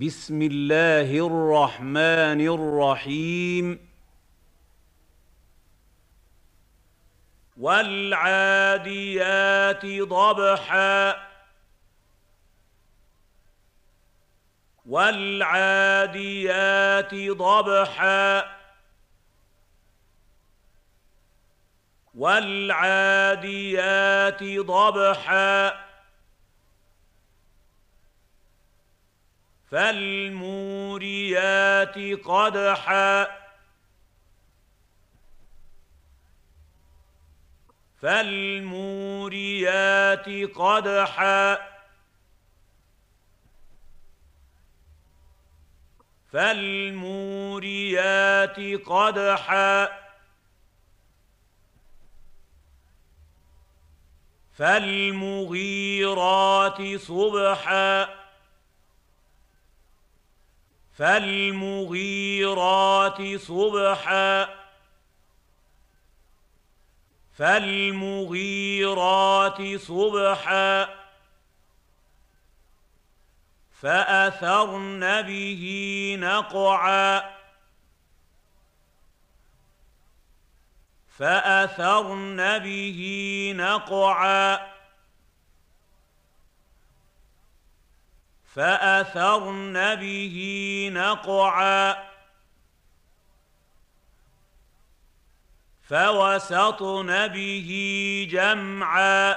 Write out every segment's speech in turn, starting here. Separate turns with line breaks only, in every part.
بسم الله الرحمن الرحيم. والعاديات ضبحا. والعاديات ضبحا. والعاديات ضبحا. فالموريات قدحا. فالموريات قدحا. فالموريات قدحا. فالمغيرات صبحا. فالمغيرات صبحا فالمغيرات صبحا فأثرن به نقعا فأثرن به نقعا فأثرن به نقعا. فوسطن به جمعا.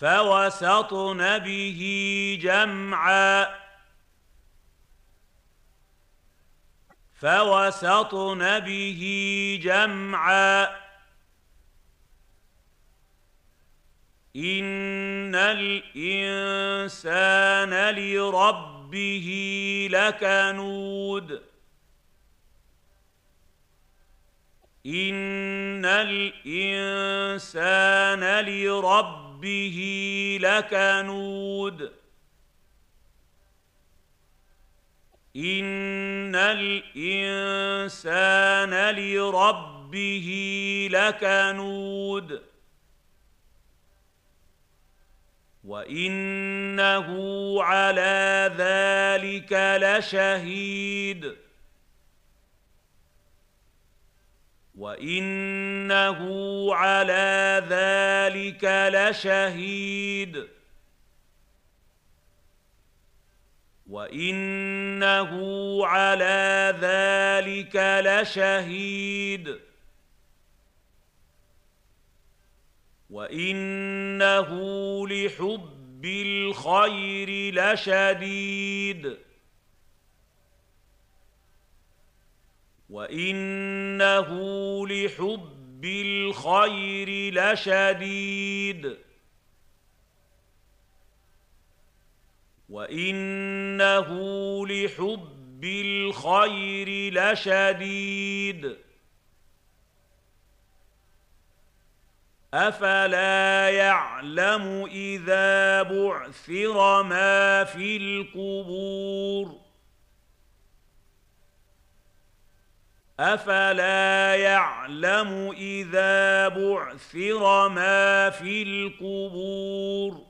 فوسطن به جمعا. فوسطن به جمعا. ان الانسان لربه لكنود ان الانسان لربه لكنود ان الانسان لربه لكنود وانه على ذلك لشهيد وانه على ذلك لشهيد وانه على ذلك لشهيد وانه لحب الخير لشديد وانه لحب الخير لشديد وانه لحب الخير لشديد افلا يعلم اذا بعثر ما في القبور افلا يعلم اذا بعثر ما في القبور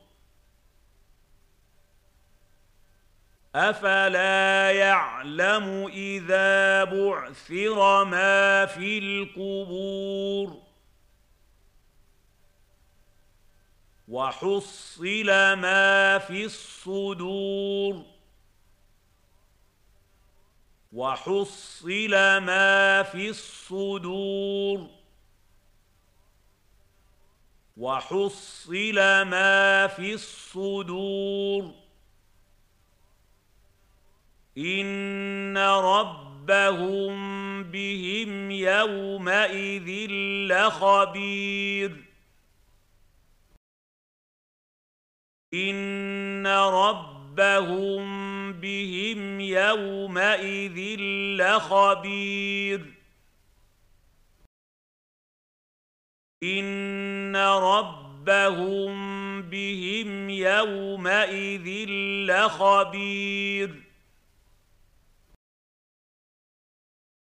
افلا يعلم اذا بعثر ما في القبور وحصل ما في الصدور. وحصل ما في الصدور. وحصل ما في الصدور. إن ربهم بهم يومئذ لخبير. ان ربهم بهم يومئذ لخبير ان ربهم بهم يومئذ لخبير